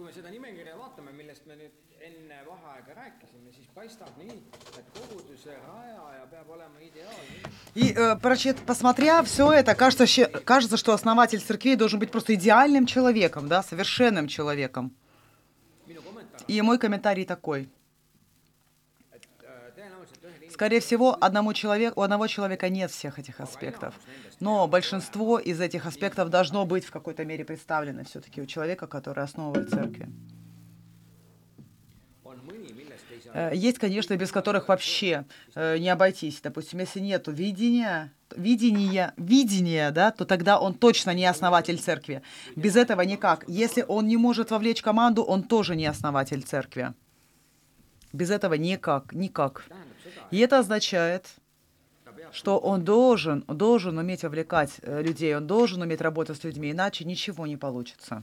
kui me seda nimekirja vaatame, millest me nüüd enne vaheaega rääkisime, siis paistab nii, et koguduse rajaja peab olema ideaalne. И, э, прочит- посмотря все это, кажется, кажется, что основатель церкви должен быть просто идеальным человеком, да, совершенным человеком. И мой комментарий такой. et äh, tõenäoliselt ühel inimesel Скорее всего, одному человеку, у одного человека нет всех этих аспектов. Но большинство из этих аспектов должно быть в какой-то мере представлено все-таки у человека, который основывает церкви. Э, Есть, конечно, без которых вообще э, не обойтись. Допустим, если нет видения, видения, видения, да, то тогда он точно не основатель церкви. Без этого никак. Если он не может вовлечь команду, он тоже не основатель церкви. Без этого никак, никак. И это означает, что он должен, должен уметь вовлекать э, людей, он должен уметь работать с людьми, иначе ничего не получится.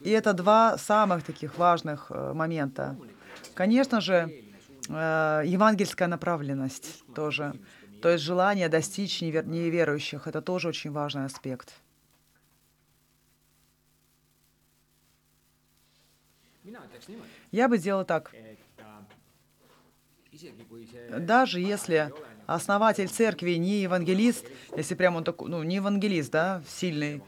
И это два самых таких важных э, момента. Конечно же, э, евангельская направленность тоже. То есть желание достичь невер- неверующих, это тоже очень важный аспект. Я бы сделала так. kui see Даже если основатель церкви не евангелист, если прям он такой, ну, не евангелист, да, сильный,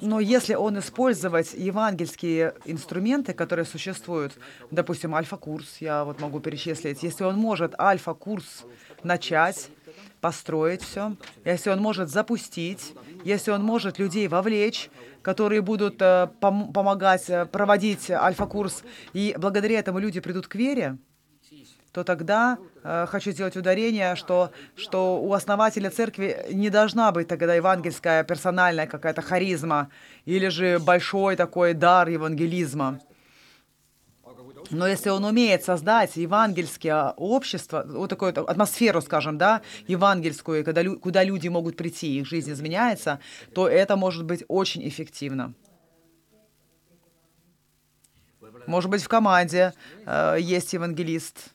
но если он использовать евангельские инструменты, которые существуют, допустим, альфа-курс, я вот могу перечислить, если он может альфа-курс начать, построить все, если он может запустить, если он может людей вовлечь, которые будут э, пом- помогать э, проводить альфа-курс, и благодаря этому люди придут к вере, то тогда э, хочу сделать ударение, что, что у основателя церкви не должна быть тогда евангельская персональная какая-то харизма или же большой такой дар евангелизма. Но если он умеет создать евангельское общество, вот такую атмосферу, скажем, да, евангельскую, когда куда люди могут прийти, их жизнь изменяется, то это может быть очень эффективно. Может быть, в команде э, есть евангелист,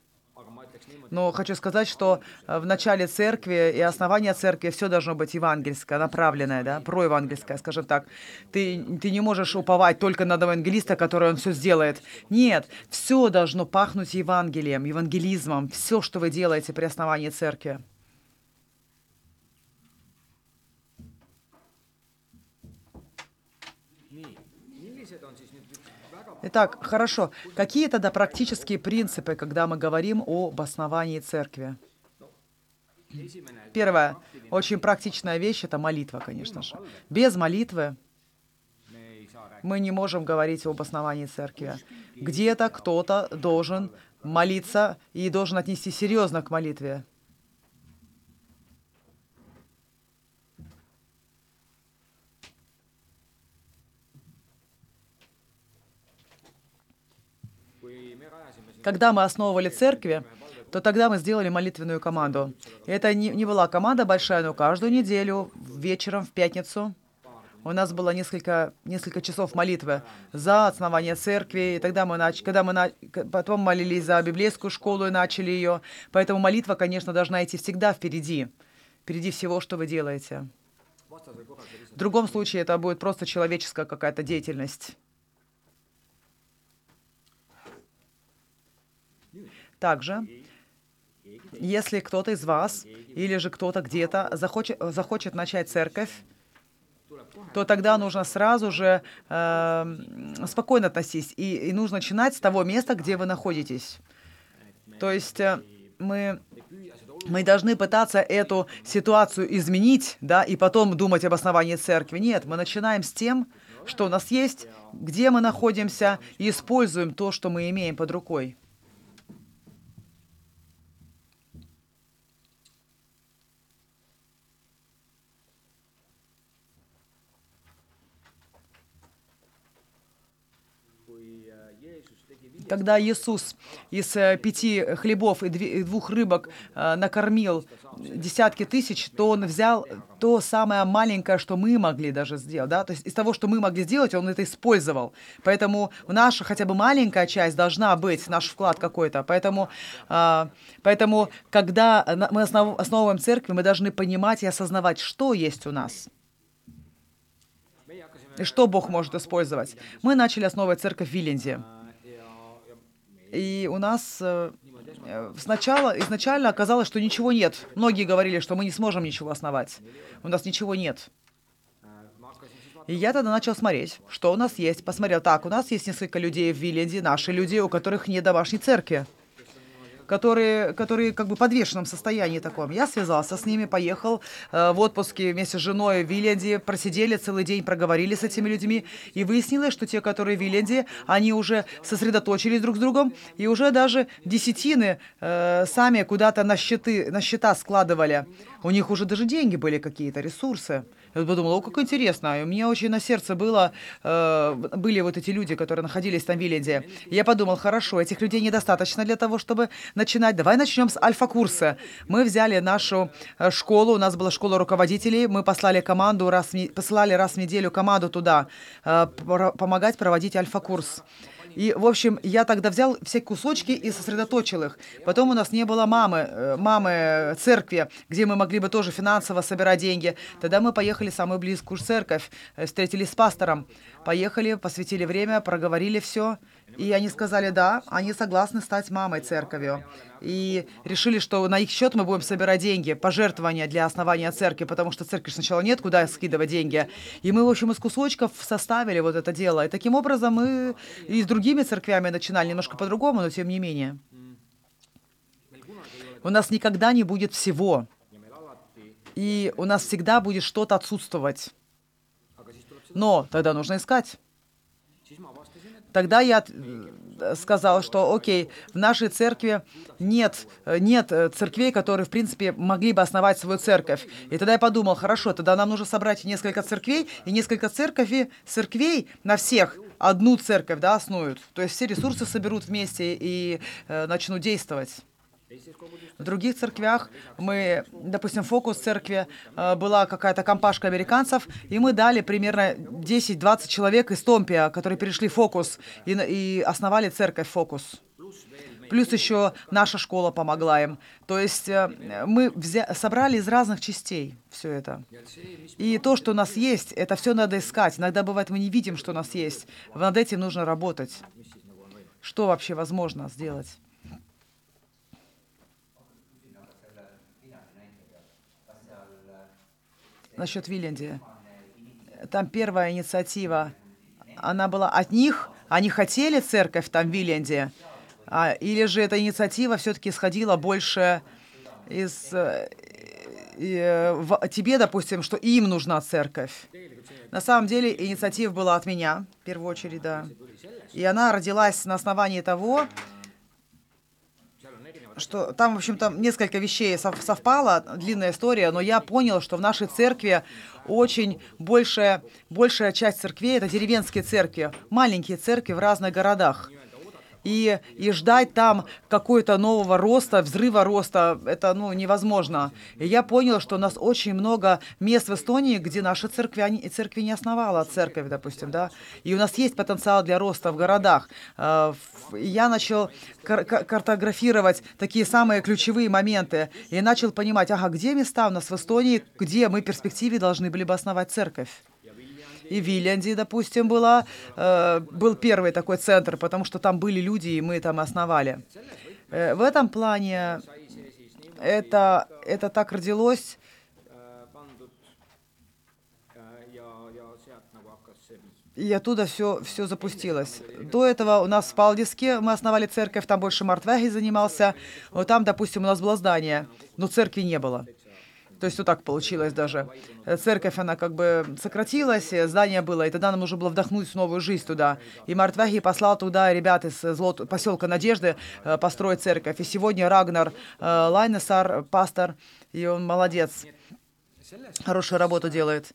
но хочу сказать, что э, в начале церкви и основания церкви все должно быть евангельское, направленное, да, проевангельское, скажем так. Ты, ты не можешь уповать только на евангелиста, который он все сделает. Нет, все должно пахнуть Евангелием, евангелизмом, все, что вы делаете при основании церкви. Итак, хорошо. Какие тогда практические принципы, когда мы говорим об основании церкви? esimene Первое, очень практичная вещь, это молитва, конечно же. Без молитвы мы не можем говорить об основании церкви. Где-то кто-то должен молиться и должен отнести серьезно к молитве. kui me rajasime siin Когда мы основывали церкви, то тогда мы сделали молитвенную команду. Это не, не была команда большая, но каждую неделю вечером в пятницу у нас было несколько, несколько часов молитвы за основание церкви. И тогда мы нач... когда мы на... потом молились за библейскую школу и начали ее. Поэтому молитва, конечно, должна идти всегда впереди. Впереди всего, что вы делаете. В другом случае это будет просто человеческая какая-то деятельность. Также, если кто-то из вас или же кто-то где-то захочет, захочет начать церковь, то тогда нужно сразу же э, спокойно относись. И, и нужно начинать с того места, где вы находитесь. То есть э, мы, мы должны пытаться эту ситуацию изменить, да, и потом думать об основании церкви. Нет, мы начинаем с тем, что у нас есть, где мы находимся, и используем то, что мы имеем под рукой. Когда Иисус из э, пяти хлебов и двух рыбок э, накормил десятки тысяч, то Он взял то самое маленькое, что мы могли даже сделать. Да? То есть из того, что мы могли сделать, Он это использовал. Поэтому наша хотя бы маленькая часть должна быть, наш вклад какой-то. Поэтому, э, поэтому когда мы основываем церкви, мы должны понимать и осознавать, что есть у нас. И что Бог может использовать. Мы начали основывать церковь в Виленде. И у нас э, сначала, изначально оказалось, что ничего нет. Многие говорили, что мы не сможем ничего основать. У нас ничего нет. И я тогда начал смотреть, что у нас есть. Посмотрел, так, у нас есть несколько людей в Виленде, наши люди, у которых нет домашней церкви которые, которые как бы в подвешенном состоянии таком. Я связался с ними, поехал э, в отпуске вместе с женой в Виленде, просидели целый день, проговорили с этими людьми, и выяснилось, что те, которые в Виленде, они уже сосредоточились друг с другом, и уже даже десятины э, сами куда-то на, счеты, на счета складывали. У них уже даже деньги были какие-то, ресурсы. Я подумала, о, как интересно. И мне очень на сердце было, э, были вот эти люди, которые находились там в Виленде. Я подумал, хорошо, этих людей недостаточно для того, чтобы начинать. Давай начнем с альфа-курса. Мы взяли нашу э, школу, у нас была школа руководителей, мы послали команду, раз, посылали раз в неделю команду туда, э, помогать проводить альфа-курс. И, в общем, я тогда взял все кусочки и сосредоточил их. Потом у нас не было мамы, э, мамы церкви, где мы могли бы тоже финансово собирать деньги. Тогда мы поехали в самую близкую церковь, э, встретились с пастором. Поехали, посвятили время, проговорили все. И они сказали, да, они согласны стать мамой церковью. И решили, что на их счет мы будем собирать деньги, пожертвования для основания церкви, потому что церкви сначала нет, куда скидывать деньги. И мы, в общем, из кусочков составили вот это дело. И таким образом мы и с другими церквями начинали немножко по-другому, но тем не менее. У нас никогда не будет всего. И у нас всегда будет что-то отсутствовать. Но тогда нужно искать. Тогда я э, сказал, что окей, в нашей церкви нет, нет э, церквей, которые, в принципе, могли бы основать свою церковь. И тогда я подумал, хорошо, тогда нам нужно собрать несколько церквей, и несколько церквей, церквей на всех одну церковь да, основают. То есть все ресурсы соберут вместе и э, начнут действовать. В других церквях мы, допустим, фокус церкви э, была какая-то компашка американцев, и мы дали примерно 10-20 человек из Томпия, которые перешли фокус и, и основали церковь фокус. Плюс еще наша школа помогла им. То есть э, мы взя- собрали из разных частей все это. И то, что у нас есть, это все надо искать. Иногда бывает, мы не видим, что у нас есть. Над этим нужно работать. Что вообще возможно сделать? Насчет Виленди. Там первая инициатива, она была от них, они хотели церковь там в Виленде, а, или же эта инициатива все-таки исходила больше из э, э, в, тебе, допустим, что им нужна церковь. На самом деле инициатива была от меня, в первую очередь, да. И она родилась на основании того, что там, в общем-то, несколько вещей совпало, длинная история, но я понял, что в нашей церкви очень большая, большая часть церквей — это деревенские церкви, маленькие церкви в разных городах и, и ждать там какой-то нового роста, взрыва роста, это ну, невозможно. И я понял, что у нас очень много мест в Эстонии, где наши церкви, церкви не основала церковь, допустим, да, и у нас есть потенциал для роста в городах. А, я начал кар картографировать такие самые ключевые моменты и начал понимать, ага, где места у нас в Эстонии, где мы в перспективе должны были бы основать церковь и в допустим, была, э, был первый такой центр, потому что там были люди, и мы там основали. Э, в этом плане это, это так родилось, и оттуда все, все запустилось. До этого у нас в Палдиске мы основали церковь, там больше Мартвеги занимался. Вот там, допустим, у нас было здание, но церкви не было. То есть вот так получилось даже. Э, церковь, она как бы сократилась, э, здание было, и тогда нам нужно было вдохнуть новую жизнь туда. И Мартвеги послал туда ребят из э, злот... поселка Надежды построить церковь. И сегодня Рагнар Лайнесар, пастор, и он молодец. Хорошую работу делает.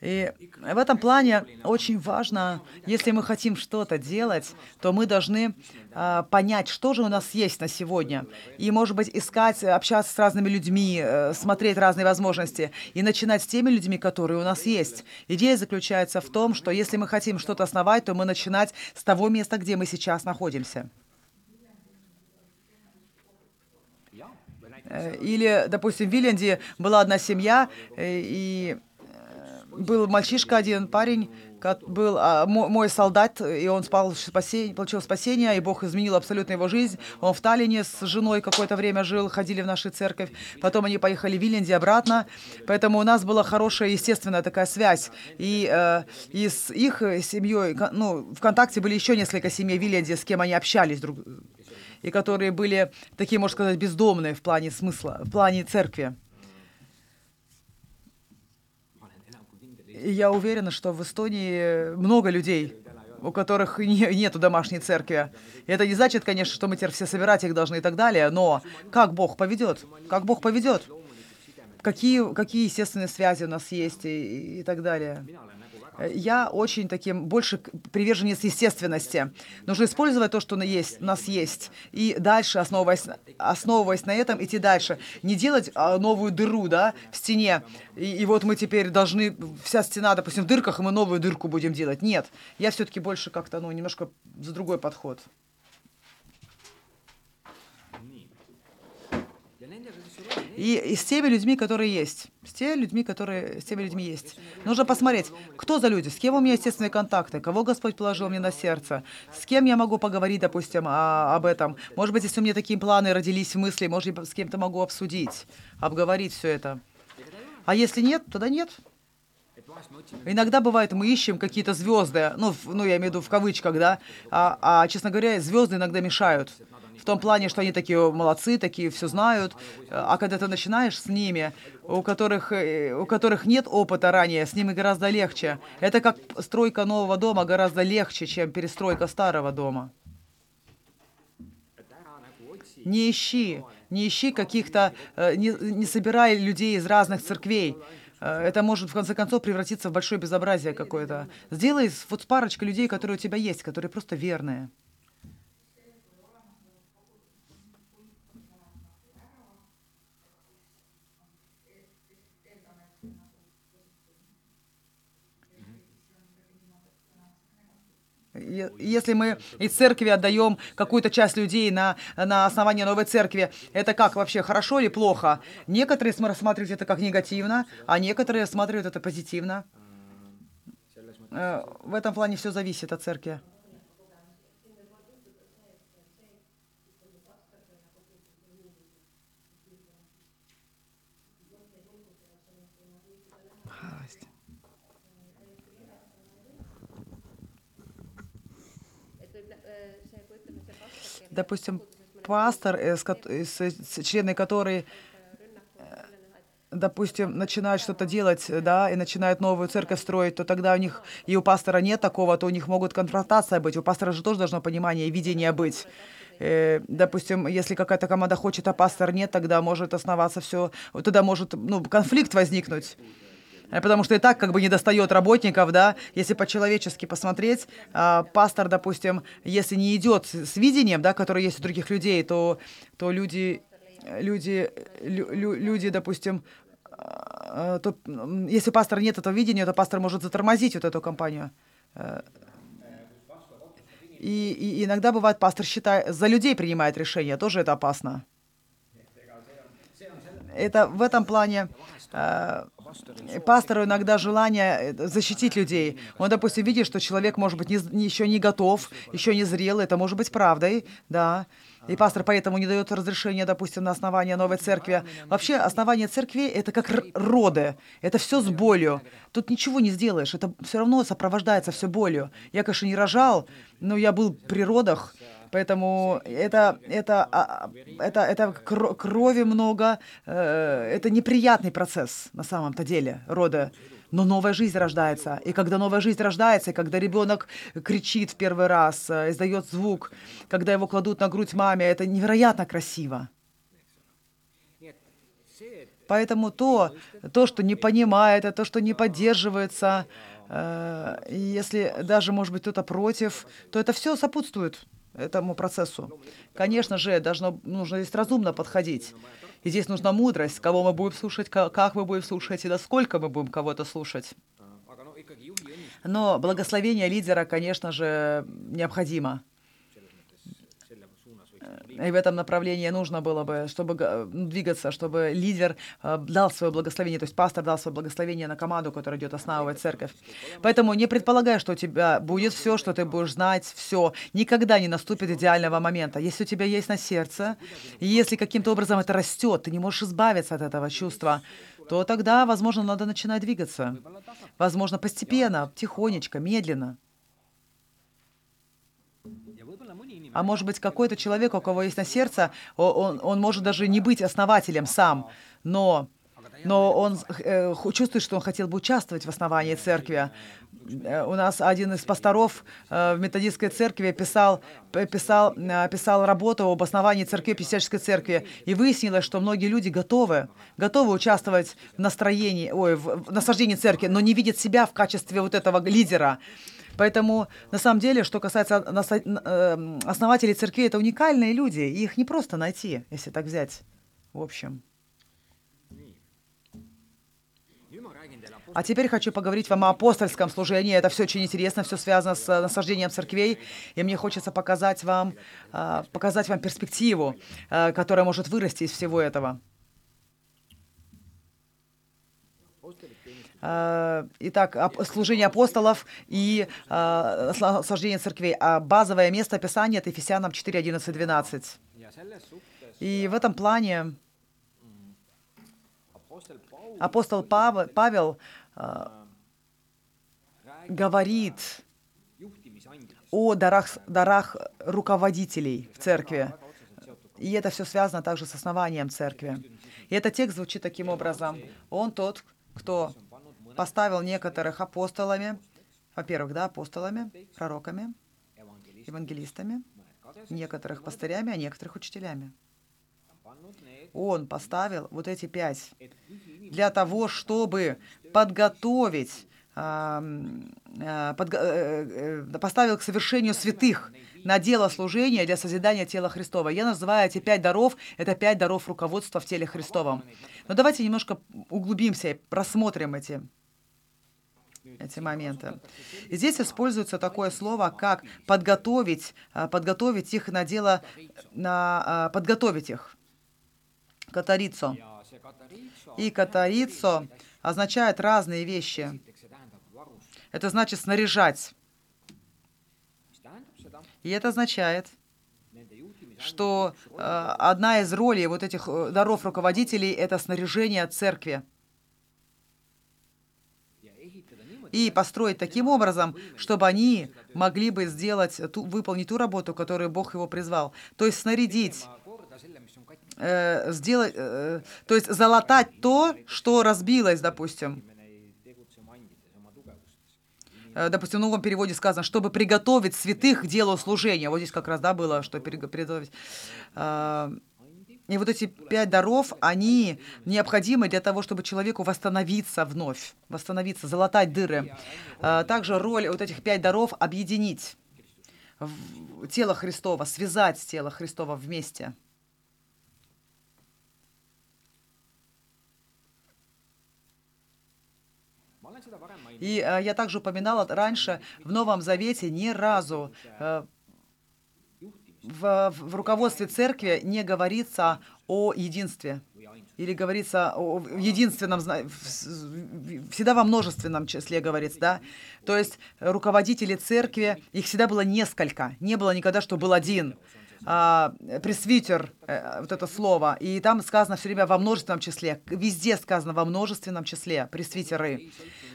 И в этом плане очень важно, если мы хотим что-то делать, то мы должны э, понять, что же у нас есть на сегодня. И, может быть, искать, общаться с разными людьми, э, смотреть разные возможности и начинать с теми людьми, которые у нас есть. Идея заключается в том, что если мы хотим что-то основать, то мы начинать с того места, где мы сейчас находимся. Э, или, допустим, в Виленде была одна семья, э, и был мальчишка один, парень, был а, мой, солдат, и он спал, спасение, получил спасение, и Бог изменил абсолютно его жизнь. Он в Таллине с женой какое-то время жил, ходили в нашу церковь. Потом они поехали в Виленде обратно. Поэтому у нас была хорошая, естественная такая связь. И, э, и с их семьей, ну, ВКонтакте были еще несколько семей в Виленде, с кем они общались друг и которые были такие, можно сказать, бездомные в плане смысла, в плане церкви. Я уверена, что в Эстонии много людей, у которых не, нету домашней церкви. И это не значит, конечно, что мы теперь все собирать их должны и так далее, но как Бог поведет? Как Бог поведет? Какие, какие естественные связи у нас есть и, и так далее. Я очень таким больше приверженец естественности. Нужно использовать то, что у нас есть, и дальше, основываясь, основываясь на этом, идти дальше. Не делать а, новую дыру да, в стене, и, и вот мы теперь должны, вся стена, допустим, в дырках, и мы новую дырку будем делать. Нет, я все-таки больше как-то, ну, немножко за другой подход. И, и с теми людьми, которые есть. С теми людьми, которые с теми людьми есть. Нужно посмотреть, кто за люди, с кем у меня естественные контакты, кого Господь положил мне на сердце, с кем я могу поговорить, допустим, о, об этом. Может быть, если у меня такие планы родились мысли, может, быть, с кем-то могу обсудить, обговорить все это. А если нет, тогда нет. Иногда бывает, мы ищем какие-то звезды, ну, ну, я имею в виду в кавычках, да, а, а, честно говоря, звезды иногда мешают в том плане, что они такие молодцы, такие все знают. А когда ты начинаешь с ними, у которых, э, у которых нет опыта ранее, с ними гораздо легче. Это как стройка нового дома гораздо легче, чем перестройка старого дома. Не ищи, не ищи каких-то, э, не, не собирай людей из разных церквей. Э, это может в конце концов превратиться в большое безобразие какое-то. Сделай вот парочка людей, которые у тебя есть, которые просто верные. Если мы из церкви отдаем какую-то часть людей на, на основании новой церкви, это как вообще, хорошо или плохо? Некоторые рассматривают это как негативно, а некоторые рассматривают это позитивно. Э, в этом плане все зависит от церкви. Допустим, пастор, э, члены которой э, допустим, начинают что-то делать, да, и начинают новую церковь строить, то тогда у них, и у пастора нет такого, то у них могут конфронтация быть. У пастора же тоже должно понимание и видение быть. Э, допустим, если какая-то команда хочет, а пастор нет, тогда может основаться все, тогда может, ну, конфликт возникнуть. Э, потому что и так как бы не достает работников, да, если по-человечески посмотреть, э, пастор, допустим, если не идет с видением, да, которое есть у других людей, то, то люди, люди, лю, люди, допустим, э, то, если пастора нет этого видения, то пастор может затормозить вот эту компанию. Э, и, и иногда бывает, пастор считает, за людей принимает решения, тоже это опасно. Это в этом плане э, пастору иногда желание э, защитить людей. Он, допустим, видит, что человек, может быть, не, еще не готов, еще не зрел, это может быть правдой, да. И пастор поэтому не дает разрешения, допустим, на основание новой церкви. Вообще, основание церкви — это как роды. Это все с болью. Тут ничего не сделаешь. Это все равно сопровождается все болью. Я, конечно, не рожал, но я был при родах. Поэтому это, это, а, это, это крови много, э, это неприятный процесс на самом-то деле рода. Но новая жизнь рождается. И когда новая жизнь рождается, и когда ребенок кричит в первый раз, э, издает звук, когда его кладут на грудь маме, это невероятно красиво. Поэтому то, то, что не понимает, а то, что не поддерживается, э, если даже, может быть, кто-то против, то это все сопутствует этому процессу. Конечно же, должно, нужно здесь разумно подходить. И здесь нужна мудрость, кого мы будем слушать, как мы будем слушать и насколько мы будем кого-то слушать. Но благословение лидера, конечно же, необходимо. И в этом направлении нужно было бы, чтобы двигаться, чтобы лидер э, дал свое благословение, то есть пастор дал свое благословение на команду, которая идет основывать церковь. Поэтому не предполагай, что у тебя будет все, что ты будешь знать, все. Никогда не наступит идеального момента. Если у тебя есть на сердце, если каким-то образом это растет, ты не можешь избавиться от этого чувства, то тогда, возможно, надо начинать двигаться. Возможно, постепенно, тихонечко, медленно. А может быть, какой-то человек, у кого есть на сердце, он, он может даже не быть основателем сам, но, но он э, чувствует, что он хотел бы участвовать в основании церкви. Э, у нас один из пасторов э, в методистской церкви писал, писал, э, писал работу об основании церкви, пятидесятнической церкви, и выяснилось, что многие люди готовы, готовы участвовать в настроении, ой, в насаждении церкви, но не видят себя в качестве вот этого лидера. Поэтому, на самом деле, что касается эм, основателей церкви, это уникальные люди, их не просто найти, если так взять, в общем. А теперь хочу поговорить вам о апостольском служении. Это все очень интересно, все связано с насаждением церквей. И мне хочется показать вам, э, показать вам перспективу, э, которая может вырасти из всего этого. Итак, служение апостолов и э, сожжение церквей. А базовое место Писания — это Ефесянам 4, 11, 12. И в этом плане апостол Павел э, говорит о дарах, дарах руководителей в церкви. И это все связано также с основанием церкви. И этот текст звучит таким образом. Он тот, кто поставил некоторых апостолами, во-первых, да, апостолами, пророками, евангелистами, некоторых пастырями, а некоторых учителями. Он поставил вот эти пять для того, чтобы подготовить а, под, э, э, поставил к совершению святых на дело служения для созидания тела Христова. Я называю эти пять даров, это пять даров руководства в теле Христовом. Но давайте немножко углубимся и просмотрим эти эти моменты. И здесь используется такое слово, как подготовить, а, подготовить их на дело, на, а, подготовить их. Катарицо. И катарицо означает разные вещи. Это значит снаряжать. И это означает, что э, одна из ролей вот этих э, даров руководителей — это снаряжение церкви. И построить таким образом, чтобы они могли бы сделать, ту, выполнить ту работу, которую Бог его призвал. То есть снарядить, э, сделать, э, то есть залатать то, что разбилось, допустим. Э, допустим, в новом переводе сказано, чтобы приготовить святых к делу служения. Вот здесь как раз, да, было, что приготовить. Э, и вот эти пять даров, они необходимы для того, чтобы человеку восстановиться вновь, восстановиться, залатать дыры. А, также роль вот этих пять даров — объединить тело Христова, связать тело Христова вместе. И э, я также упоминала раньше, в Новом Завете ни разу э, в, в руководстве церкви не говорится о единстве. Или говорится о единственном, всегда во множественном числе говорится, да? То есть руководители церкви, их всегда было несколько. Не было никогда, что был один а, пресвитер, э, вот это слово, и там сказано все время во множественном числе, везде сказано во множественном числе, пресвитеры.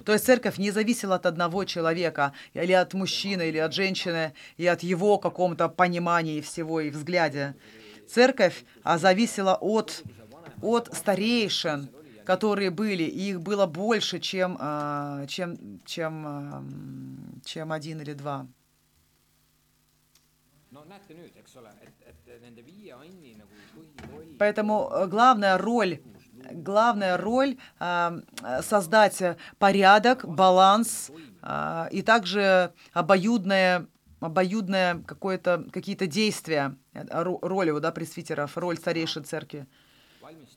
То есть церковь не зависела от одного человека, или от мужчины, или от женщины, и от его каком-то понимании всего и взгляде. Церковь а, зависела от, от старейшин, которые были, и их было больше, чем, а, чем, чем, чем один или два. Поэтому э, главная роль главная роль а, создать порядок, баланс а, и также обоюдное обоюдное какое-то, какие-то действия, э, роль да, пресвитеров, роль старейшей церкви.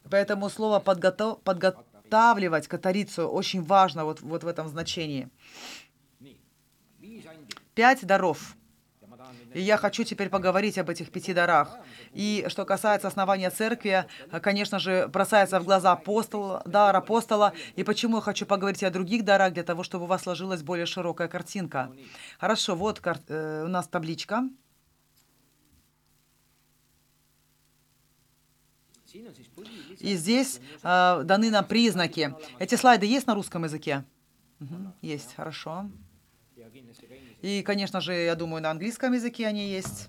Поэтому слово подготов, подготавливать катарицию очень важно вот, вот в этом значении. Пять даров. И я хочу теперь поговорить об этих пяти дарах. И что касается основания церкви, конечно же, бросается в глаза апостол, дар апостола. И почему я хочу поговорить о других дарах, для того, чтобы у вас сложилась более широкая картинка. Хорошо, вот э, у нас табличка. И здесь э, даны нам признаки. Эти слайды есть на русском языке? Угу, есть, хорошо. И, конечно же, я думаю, на английском языке они есть.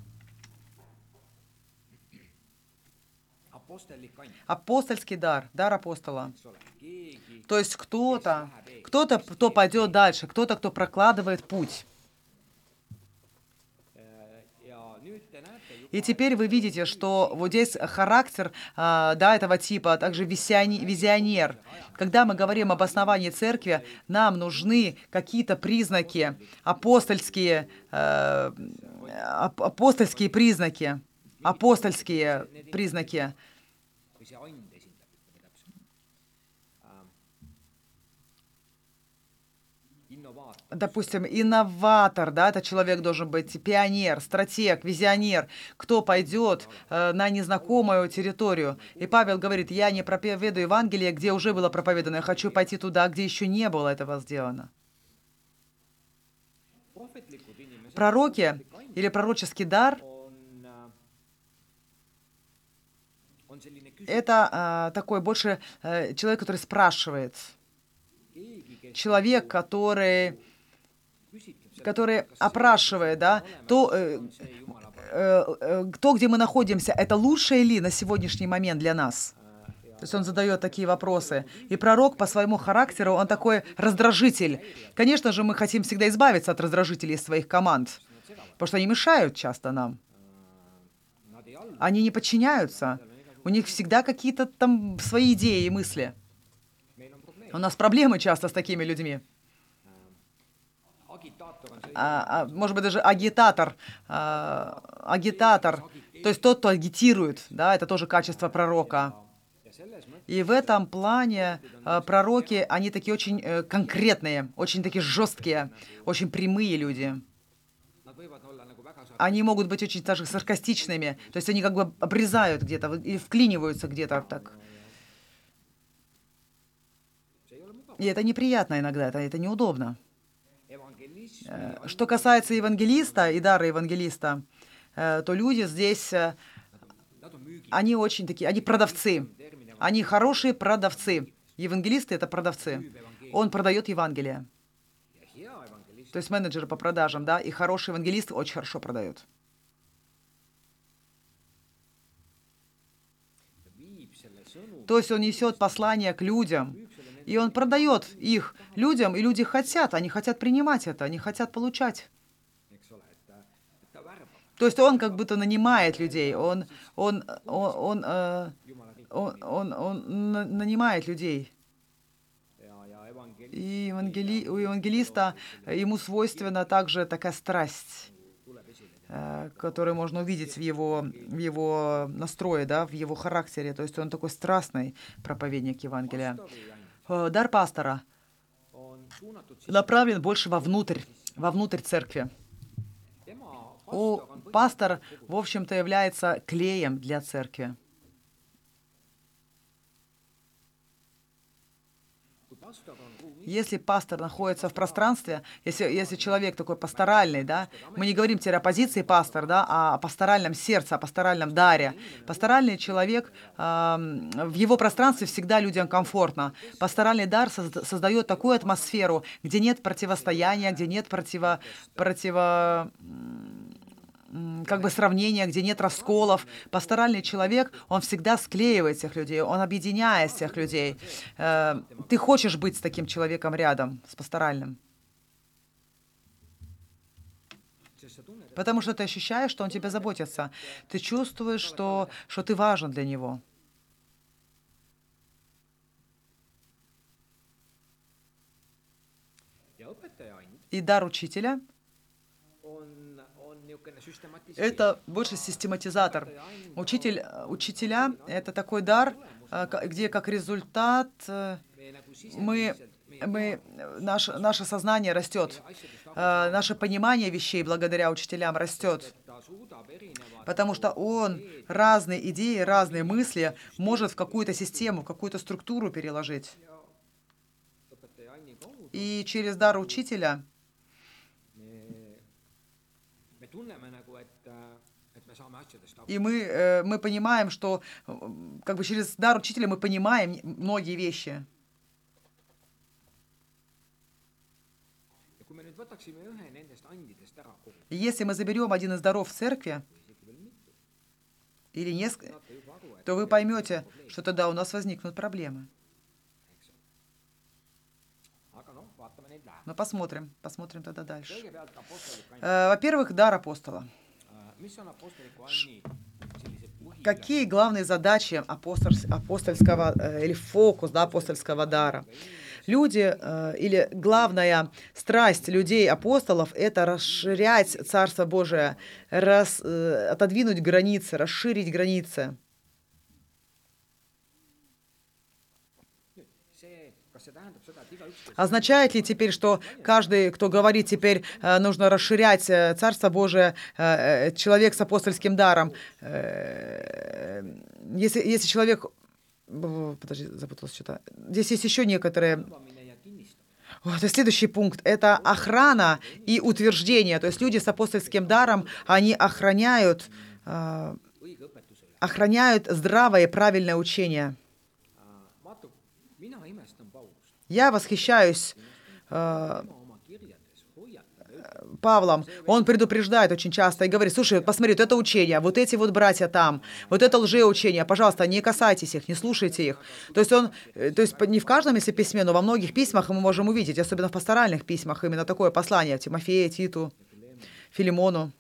Апостольский дар, дар апостола. То есть кто-то, кто-то, кто пойдет дальше, кто-то, кто прокладывает путь. И теперь вы видите, что вот здесь характер а, да, этого типа, а также визионер. Когда мы говорим об основании церкви, нам нужны какие-то признаки, апостольские, э, апостольские признаки, апостольские признаки. Допустим, инноватор, да, это человек должен быть пионер, стратег, визионер, кто пойдет э, на незнакомую территорию. И Павел говорит, я не проповедую Евангелие, где уже было проповедано, я хочу пойти туда, где еще не было этого сделано. Пророки или пророческий дар это э, такой больше э, человек, который спрашивает. Человек, который который опрашивает, да, то, э, э, э, то, где мы находимся, это лучшее ли на сегодняшний момент для нас? То есть он задает такие вопросы. И пророк по своему характеру, он такой раздражитель. Конечно же, мы хотим всегда избавиться от раздражителей своих команд, потому что они мешают часто нам. Они не подчиняются. У них всегда какие-то там свои идеи и мысли. У нас проблемы часто с такими людьми а, а, может быть, даже агитатор, а, агитатор, то есть тот, кто агитирует, да, это тоже качество пророка. И в этом плане пророки, они такие очень э, конкретные, очень такие жесткие, очень прямые люди. Они могут быть очень даже саркастичными, то есть они как бы обрезают где-то или вклиниваются где-то так. И это неприятно иногда, это, это неудобно. Э, что касается евангелиста и дара евангелиста, э, то люди здесь, э, они очень такие, они продавцы. Они хорошие продавцы. Евангелисты — это продавцы. Он продает Евангелие. То есть менеджеры по продажам, да, и хороший евангелист очень хорошо продает. То есть он несет послание к людям, и он продает их людям, и люди хотят, они хотят принимать это, они хотят получать. То есть он как будто нанимает людей, он, он, он, он, э, он, он, он нанимает людей. И евангели... у евангелиста ему свойственна также такая страсть, э, которую можно увидеть в его, в его настрое, да, в его характере. То есть он такой страстный проповедник Евангелия. Э, дар пастора направлен больше вовнутрь, вовнутрь церкви. У пастор, в общем-то, является клеем для церкви. Если пастор находится в пространстве, если, если человек такой пасторальный, да, мы не говорим теперь о позиции пастор, да, а о пасторальном сердце, о пасторальном даре. Пасторальный человек, э, в его пространстве всегда людям комфортно. Пасторальный дар созда- создает такую атмосферу, где нет противостояния, где нет противо, противо как бы сравнения, где нет расколов. Пасторальный человек, он всегда склеивает всех людей, он объединяет всех людей. Э, ты хочешь быть с таким человеком рядом, с пасторальным. Потому что ты ощущаешь, что он тебя заботится. Ты чувствуешь, что, что ты важен для него. И дар учителя — это больше систематизатор. Учитель, учителя – это такой дар, ка- где как результат э, мы, мы, наше, наше сознание растет, Э, наше понимание вещей благодаря учителям растет, потому что он разные идеи, разные мысли может в какую-то систему, в какую-то структуру переложить. И через дар учителя me, me tunneme nagu, et, et me saame asjadest aru. И мы, э, мы понимаем, что э, как бы через дар учителя мы понимаем многие вещи. если мы заберем один из даров в церкви, или несколько, то вы поймете, что тогда у нас возникнут проблемы. Но посмотрим, посмотрим тогда дальше. Э, Во-первых, дар апостола. põhilised Какие главные задачи апостольс- апостольского э, или фокус да, апостольского дара? Люди э, или главная страсть людей апостолов это расширять Царство Божие, э, отодвинуть границы, расширить границы. Означает ли теперь, что каждый, кто говорит теперь, э, нужно расширять э, Царство Божие, э, человек с апостольским даром, если, если человек... Подожди, запуталась что-то. Здесь есть еще некоторые... Вот, и следующий пункт – это охрана и утверждение. То есть люди с апостольским даром, они охраняют, э, охраняют здравое и правильное учение. Я восхищаюсь э, Павлом, он предупреждает очень часто и говорит, слушай, посмотри, вот это учение, вот эти вот братья там, вот это лжеучение, пожалуйста, не касайтесь их, не слушайте их. То есть он, э, то есть не в каждом если письме, но во многих письмах мы можем увидеть, особенно в пасторальных письмах, именно такое послание Тимофея, Титу, Филимону.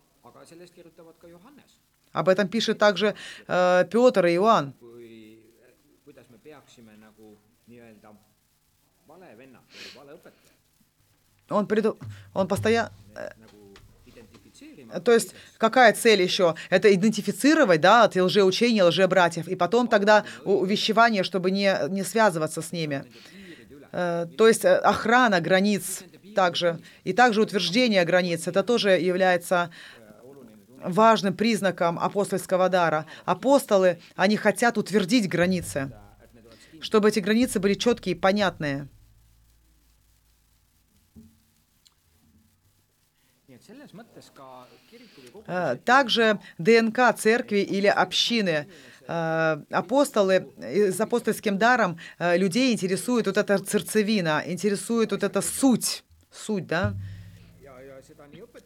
Об этом пишет также э, Петр и Иоанн. Он, преду... он постоянно... identifitseerima. То есть какая цель еще? Это идентифицировать, да, от лжеучения, лжебратьев, и потом тогда увещевание, чтобы не, не связываться с ними. Э, То есть э, охрана границ также, и также утверждение границ, это тоже является важным признаком апостольского дара. Апостолы, они хотят утвердить границы, чтобы эти границы были четкие и понятные. nii et selles mõttes ka kiriku või Э, kogu Также ДНК церкви или общины, апостолы с апостольским даром людей интересует вот эта сердцевина, интересует вот эта суть, суть, да,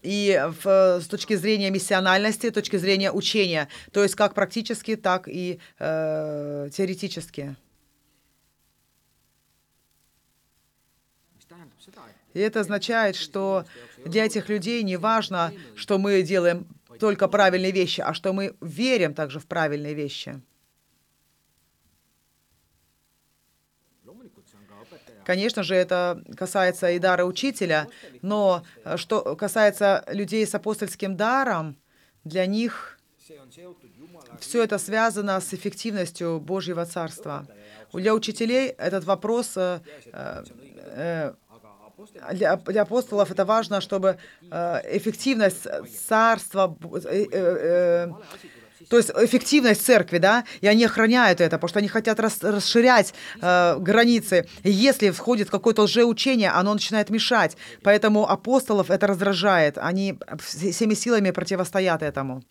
и в, э, с точки зрения миссиональности, с точки зрения учения, то есть как практически, так и э, теоретически. И это означает, что для этих людей не важно, что мы делаем только правильные вещи, а что мы верим также в правильные вещи. Конечно же, это касается и дара учителя, но э, что касается людей с апостольским даром, для них все это связано с эффективностью Божьего Царства. Для учителей этот вопрос, э, э, для, для апостолов это важно, чтобы э, эффективность Царства, э, э, э, то есть эффективность церкви, да, и они охраняют это, потому что они хотят рас- расширять э, границы. И если входит какое-то лжеучение, оно начинает мешать. Поэтому апостолов это раздражает. Они вс- всеми силами противостоят этому.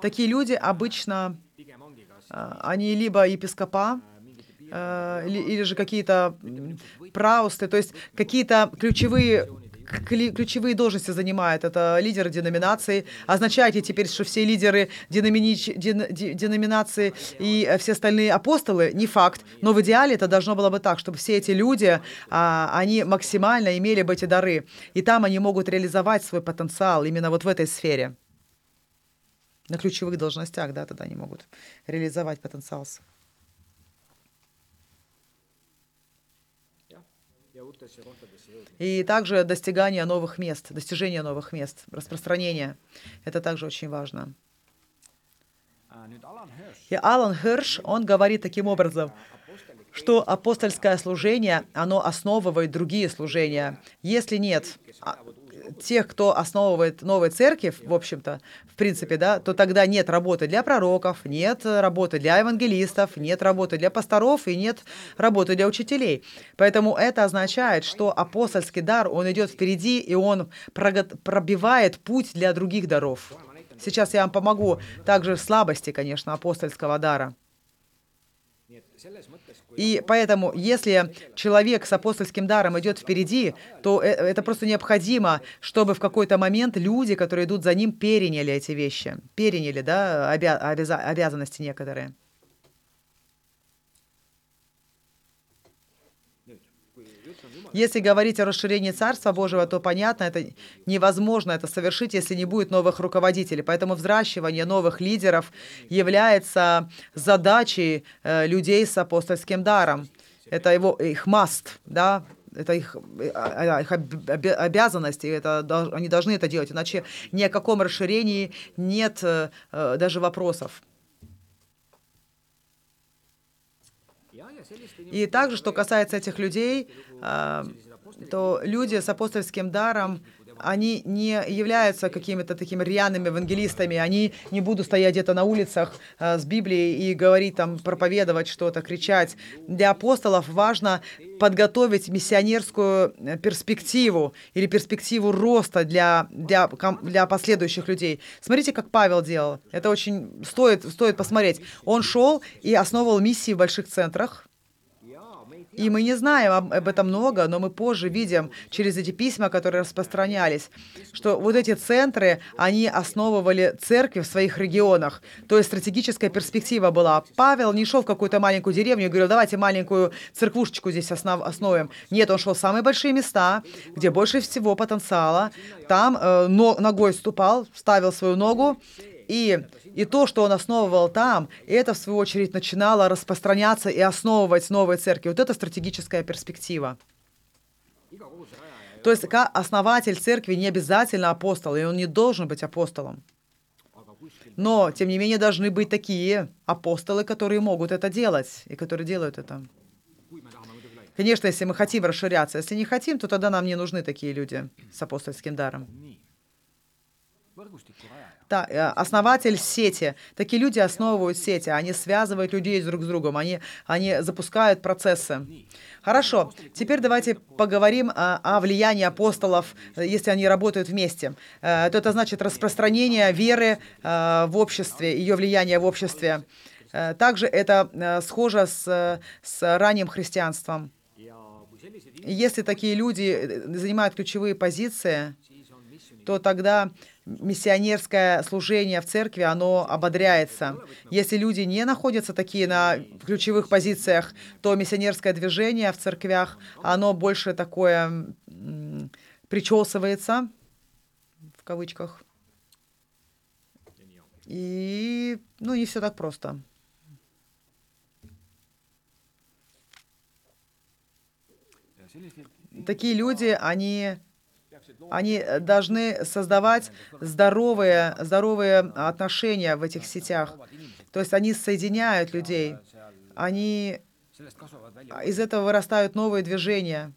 Такие люди обычно, pigem ongi kas э, они либо епископа, э, или, же какие-то праусты, то есть какие-то ключевые ключевые должности занимают. Это лидеры деноминации. Означает ли теперь, что все лидеры деноминич- ден- деноминации и э, все остальные апостолы? Не факт. Но в идеале это должно было бы так, чтобы все эти люди, а, они максимально имели бы эти дары. И там они могут реализовать свой потенциал именно вот в этой сфере на ключевых должностях, да, тогда они могут реализовать потенциал. И также достигание новых мест, достижение новых мест, распространение. Это также очень важно. И Алан Хирш, он говорит таким образом, что апостольское служение, оно основывает другие служения. Если нет а, тех, кто основывает новые церкви, в общем-то, в принципе, да, то тогда нет работы для пророков, нет работы для евангелистов, нет работы для пасторов и нет работы для учителей. Поэтому это означает, что апостольский дар, он идет впереди, и он пробивает путь для других даров. Сейчас я вам помогу также в слабости, конечно, апостольского дара. И поэтому, если человек с апостольским даром идет впереди, то э- это просто необходимо, чтобы в какой-то момент люди, которые идут за ним, переняли эти вещи, переняли, да, обя- обяза- обязанности некоторые. nüüd, kui jutt on Jumala Если говорить о расширении Царства Божьего, то понятно, это невозможно это совершить, если не будет новых руководителей. Поэтому взращивание новых лидеров является задачей э, людей с апостольским даром. Это его, их маст, да, это их, э, их обязанность, это, они должны это делать, иначе ни о каком расширении нет э, даже вопросов. И также, что касается этих людей, то люди с апостольским даром, они не являются какими-то такими рьяными евангелистами, они не будут стоять где-то на улицах а, с Библией и говорить там, проповедовать что-то, кричать. Для апостолов важно подготовить миссионерскую э, перспективу или перспективу роста для, для, для последующих людей. Смотрите, как Павел делал. Это очень стоит, стоит посмотреть. Он шел и основывал миссии в больших центрах, ja me ei tea, и мы не знаем об, этом много, но мы позже видим через эти письма, которые распространялись, что вот эти центры, они основывали церкви в своих регионах. То есть стратегическая перспектива была. Павел не шел в какую-то маленькую деревню и говорил, давайте маленькую церквушечку здесь основ, основим. Нет, он шел в самые большие места, где больше всего потенциала. Там э, но- ногой ступал, ставил свою ногу, и, и то, что он основывал там, это, в свою очередь, начинало распространяться и основывать новые церкви. Вот это стратегическая перспектива. То есть основатель церкви не обязательно апостол, и он не должен быть апостолом. Но, тем не менее, должны быть такие апостолы, которые могут это делать, и которые делают это. Конечно, если мы хотим расширяться. Если не хотим, то тогда нам не нужны такие люди с апостольским даром. Да, э, основатель сети. Такие люди основывают сети, они связывают людей друг с другом, они, они запускают процессы. Хорошо, теперь давайте поговорим о, о влиянии апостолов, э, если они работают вместе. Э, То это значит распространение веры в обществе, ее влияние в обществе. Также это схоже с, с ранним христианством. Если такие люди занимают ключевые позиции, то тогда миссионерское служение в церкви, оно ободряется. Если люди не находятся такие на ключевых позициях, то миссионерское движение в церквях, оно больше такое причесывается, в кавычках. И, ну, не все так просто. Такие люди, они они э, должны создавать здоровые, здоровые отношения в этих сетях. То есть они соединяют людей, они из этого вырастают новые движения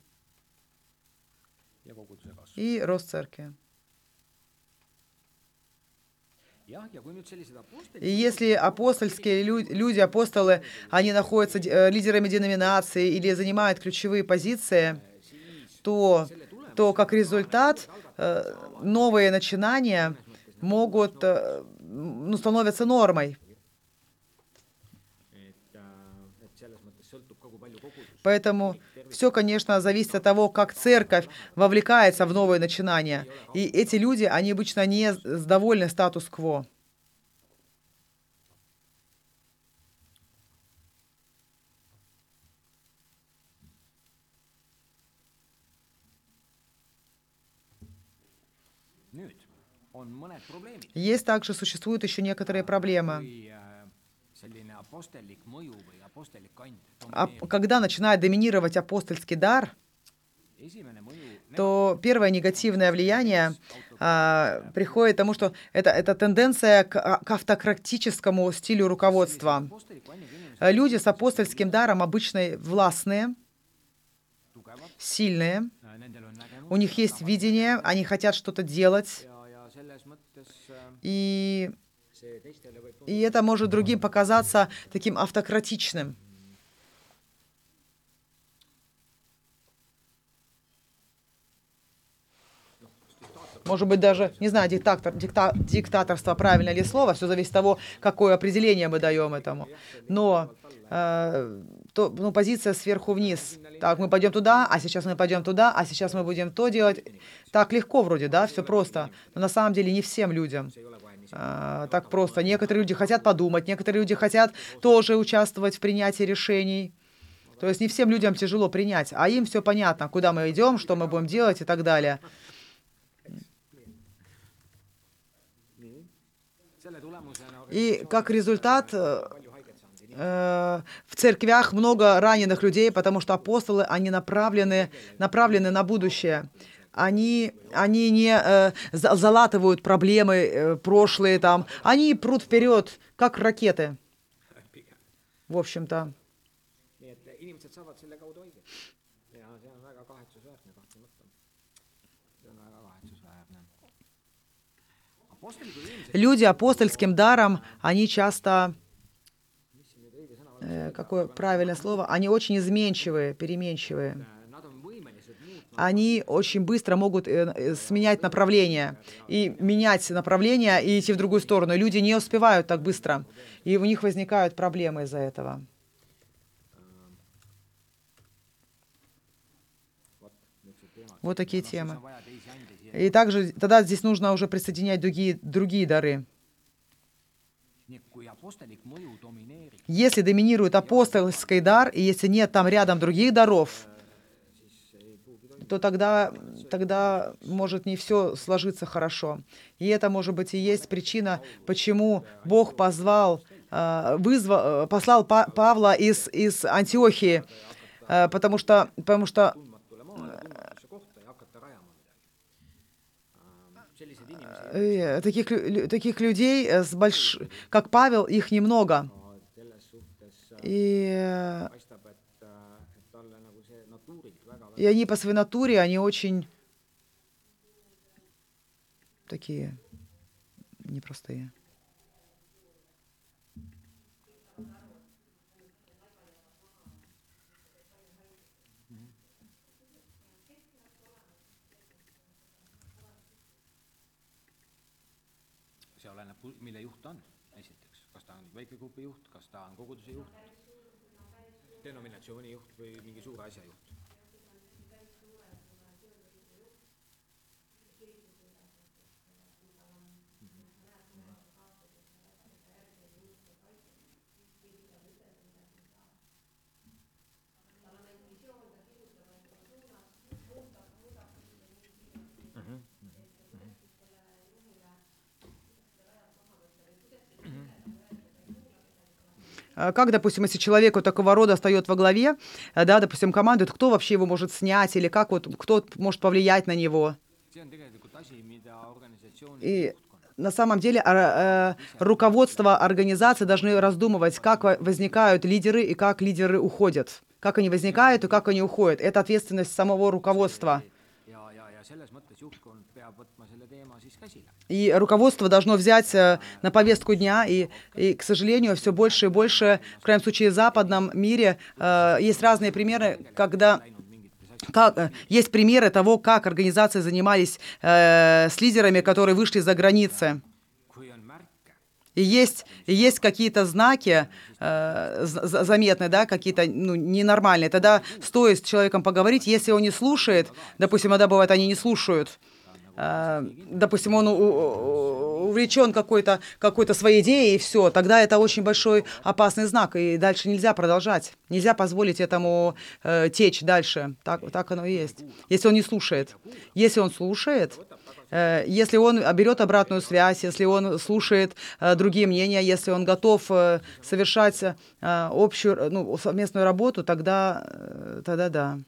и рост церкви. И если апостольские лю- люди, апостолы, они находятся э, лидерами деноминации или занимают ключевые позиции, то, то как результат э, новые начинания могут, э, ну, становятся нормой. Поэтому все, конечно, зависит от того, как церковь вовлекается в новые начинания. И эти люди, они обычно не довольны статус-кво. nüüd on mõned probleemid, Есть также, существуют еще некоторые проблемы. kand А когда начинает доминировать апостольский дар, то первое негативное влияние а, приходит к тому, что это, это тенденция к, а, к автократическому стилю руководства. Люди с апостольским даром обычно властные, сильные, у них есть видение, они хотят что-то делать, и, и это может другим показаться таким автократичным. может быть, даже, не знаю, диктатор, дикта, диктаторство правильное ли слово, все зависит от того, какое определение мы даем этому. Но э, то, ну, позиция сверху вниз. Так, мы пойдем туда, а сейчас мы пойдем туда, а сейчас мы будем то делать. Так легко вроде, да, все просто. Но на самом деле не всем людям э, так просто. Некоторые люди хотят подумать, некоторые люди хотят тоже участвовать в принятии решений. То есть не всем людям тяжело принять, а им все понятно, куда мы идем, что мы будем делать и так далее. И как результат э, в церквях много раненых людей, потому что апостолы, они направлены, направлены на будущее. Они, они не э, залатывают проблемы э, прошлые там, они прут вперед, как ракеты. В общем-то. Люди апостольским даром, они часто, э, какое правильное слово, они очень изменчивые, переменчивые. Они очень быстро могут э, э, сменять направление и менять направление и идти в другую сторону. Люди не успевают так быстро, и у них возникают проблемы из-за этого. Вот такие темы. И также тогда здесь нужно уже присоединять другие, другие дары. Если доминирует апостольский дар, и если нет там рядом других даров, то тогда, тогда может не все сложиться хорошо. И это, может быть, и есть причина, почему Бог позвал, э, вызвал, э, послал Павла из, из Антиохии, э, потому что, потому что Э, таких, таких людей, э, с больш... как Павел, их немного. И, и они по своей натуре, они очень такие непростые. Mille juht ta on, esiteks, kas ta on väikegrupi juht, kas ta on koguduse juht, denominatsiooni juht või mingi suure asja juht как, допустим, если человеку такого рода стоит во главе, э, да, допустим, командует, кто вообще его может снять или как вот, кто может повлиять на него? И на самом деле э, руководство организации должны раздумывать, как возникают лидеры и как лидеры уходят. Как они возникают и как они уходят. Это ответственность самого руководства. И руководство должно взять э, на повестку дня, и, и, к сожалению, все больше и больше, в крайнем случае, в западном мире э, есть разные примеры, когда как, э, есть примеры того, как организации занимались э, с лидерами, которые вышли за границы. И есть, есть какие-то знаки э, заметные, да, какие-то ну, ненормальные. Тогда стоит с человеком поговорить. Если он не слушает, допустим, иногда бывает, они не слушают, допустим, он увлечен какой-то какой своей идеей, и все, тогда это очень большой опасный знак, и дальше нельзя продолжать. Нельзя позволить этому э, течь дальше. Так, так оно и есть. Если он не слушает. Если он слушает, э, если он берет обратную связь, если он слушает э, другие мнения, если он готов э, совершать э, общую, ну, совместную работу, тогда, э, тогда да.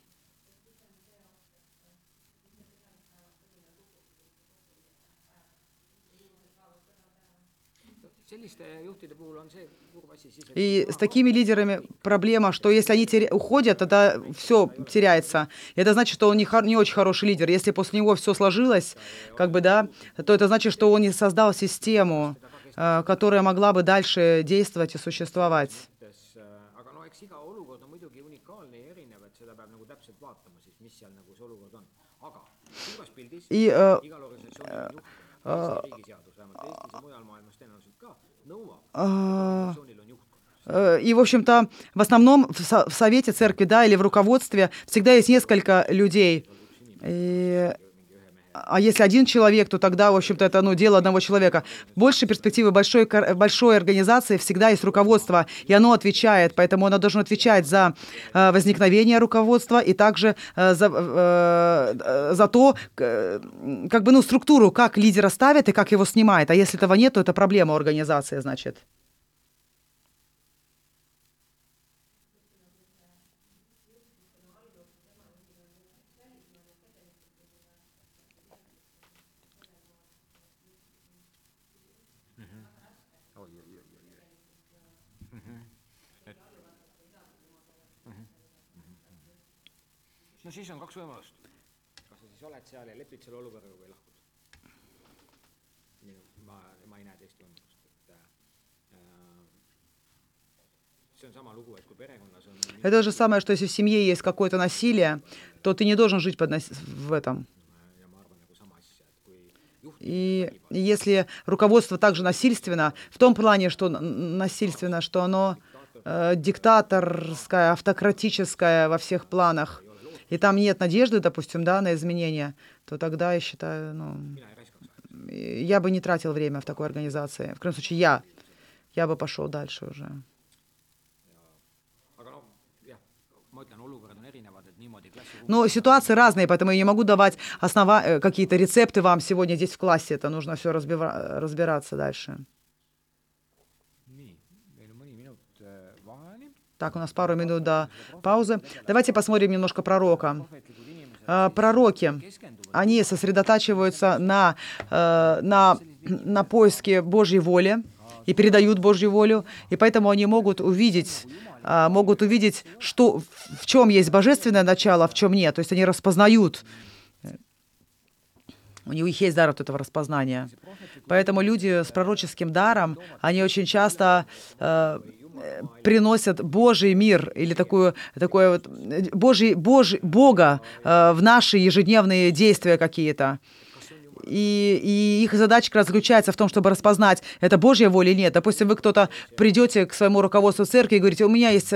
И с такими лидерами проблема, что если они теря- уходят, тогда все теряется. Это значит, что он не, хор- не очень хороший лидер. Если после него все сложилось, как бы, да, то это значит, что он не создал систему, э, которая могла бы дальше действовать и существовать. И э, igal organisatsioonil on Э, И, в общем-то, в основном в, со- в совете церкви, да, или в руководстве всегда есть несколько людей. И- а если один человек, то тогда, в общем-то, это ну, дело одного человека. Больше перспективы большой, большой организации всегда есть руководство, и оно отвечает, поэтому оно должно отвечать за э, возникновение руководства и также э, за, э, э, за то, как бы, ну, структуру, как лидера ставит и как его снимает. А если этого нет, то это проблема организации, значит. No siis on kaks võimalust. kas sa siis oled seal ja lepid selle olukorraga või lahkud. minu, ma, ma ei näe teist võimalust, et äh, Это то же самое, что если в семье есть какое-то насилие, то ты не должен жить под нас- в этом. И если руководство также насильственно, в том плане, что насильственно, что оно э, диктаторское, автократическое во всех планах, и там нет надежды, допустим, да, на изменения, то тогда я считаю, ну, я бы не тратил время в такой организации. В крайнем случае, я, я бы пошел дальше уже. Но ситуации разные, поэтому я не могу давать основа... э, какие-то рецепты вам сегодня здесь в классе. Это нужно все разбираться дальше. nii, meil on mõni minut äh, vaheni. Так, у нас пару минут до паузы. Давайте посмотрим немножко пророка. А, Пророки, они сосредотачиваются на, э, на, на поиске Божьей воли и передают Божью волю, и поэтому они могут увидеть, а, могут увидеть, что, в чем есть божественное начало, в чем нет. То есть они распознают. У них есть дар вот этого распознания. Поэтому люди с пророческим даром, они очень часто э, приносят Божий мир или такую, такое вот э, Божий, Божий, Бога э, в наши ежедневные действия какие-то. И, и их задача как раз заключается в том, чтобы распознать, это Божья воля или нет. Допустим, вы кто-то придете к своему руководству церкви и говорите, у меня есть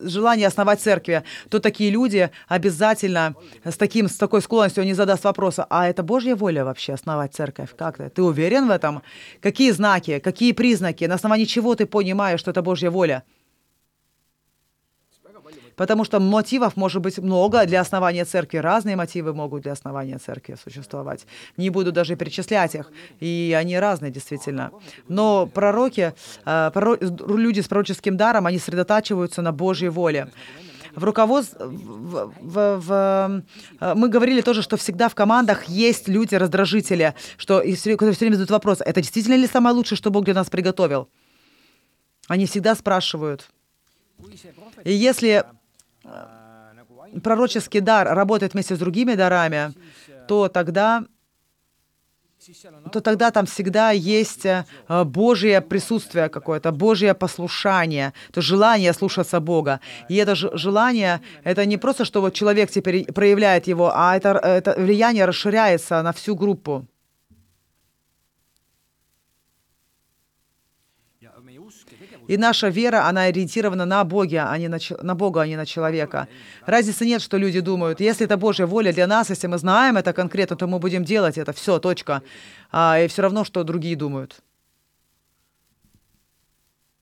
желание основать церкви, то такие люди обязательно с, таким, с такой склонностью они задаст вопрос, а это Божья воля вообще основать церковь? Как ты? Ты уверен в этом? Какие знаки, какие признаки, на основании чего ты понимаешь, что это Божья воля? Потому что мотивов может быть много для основания церкви. Разные мотивы могут для основания церкви существовать. Не буду даже перечислять их. И они разные, действительно. Но пророки, э, люди с пророческим даром, они сосредотачиваются на Божьей воле. В руководстве, в, в- в- э, мы говорили тоже, что всегда в командах есть люди-раздражители, что которые все время задают вопрос, это действительно ли самое лучшее, что Бог для нас приготовил? Они всегда спрашивают. И если пророческий дар работает вместе с другими дарами, то тогда, то тогда там всегда есть э, Божье присутствие какое-то, Божье послушание, то желание слушаться Бога. И это же желание, это не просто, что вот человек теперь проявляет его, а это, это влияние расширяется на всю группу. ja meie usk ja tegevus И наша вера, она ориентирована на Бога, а не на, на Бога, а не на человека. Разницы нет, что люди думают. Если это Божья воля для нас, если мы знаем это конкретно, то мы будем делать это. Все, точка. А, и все равно, что другие думают.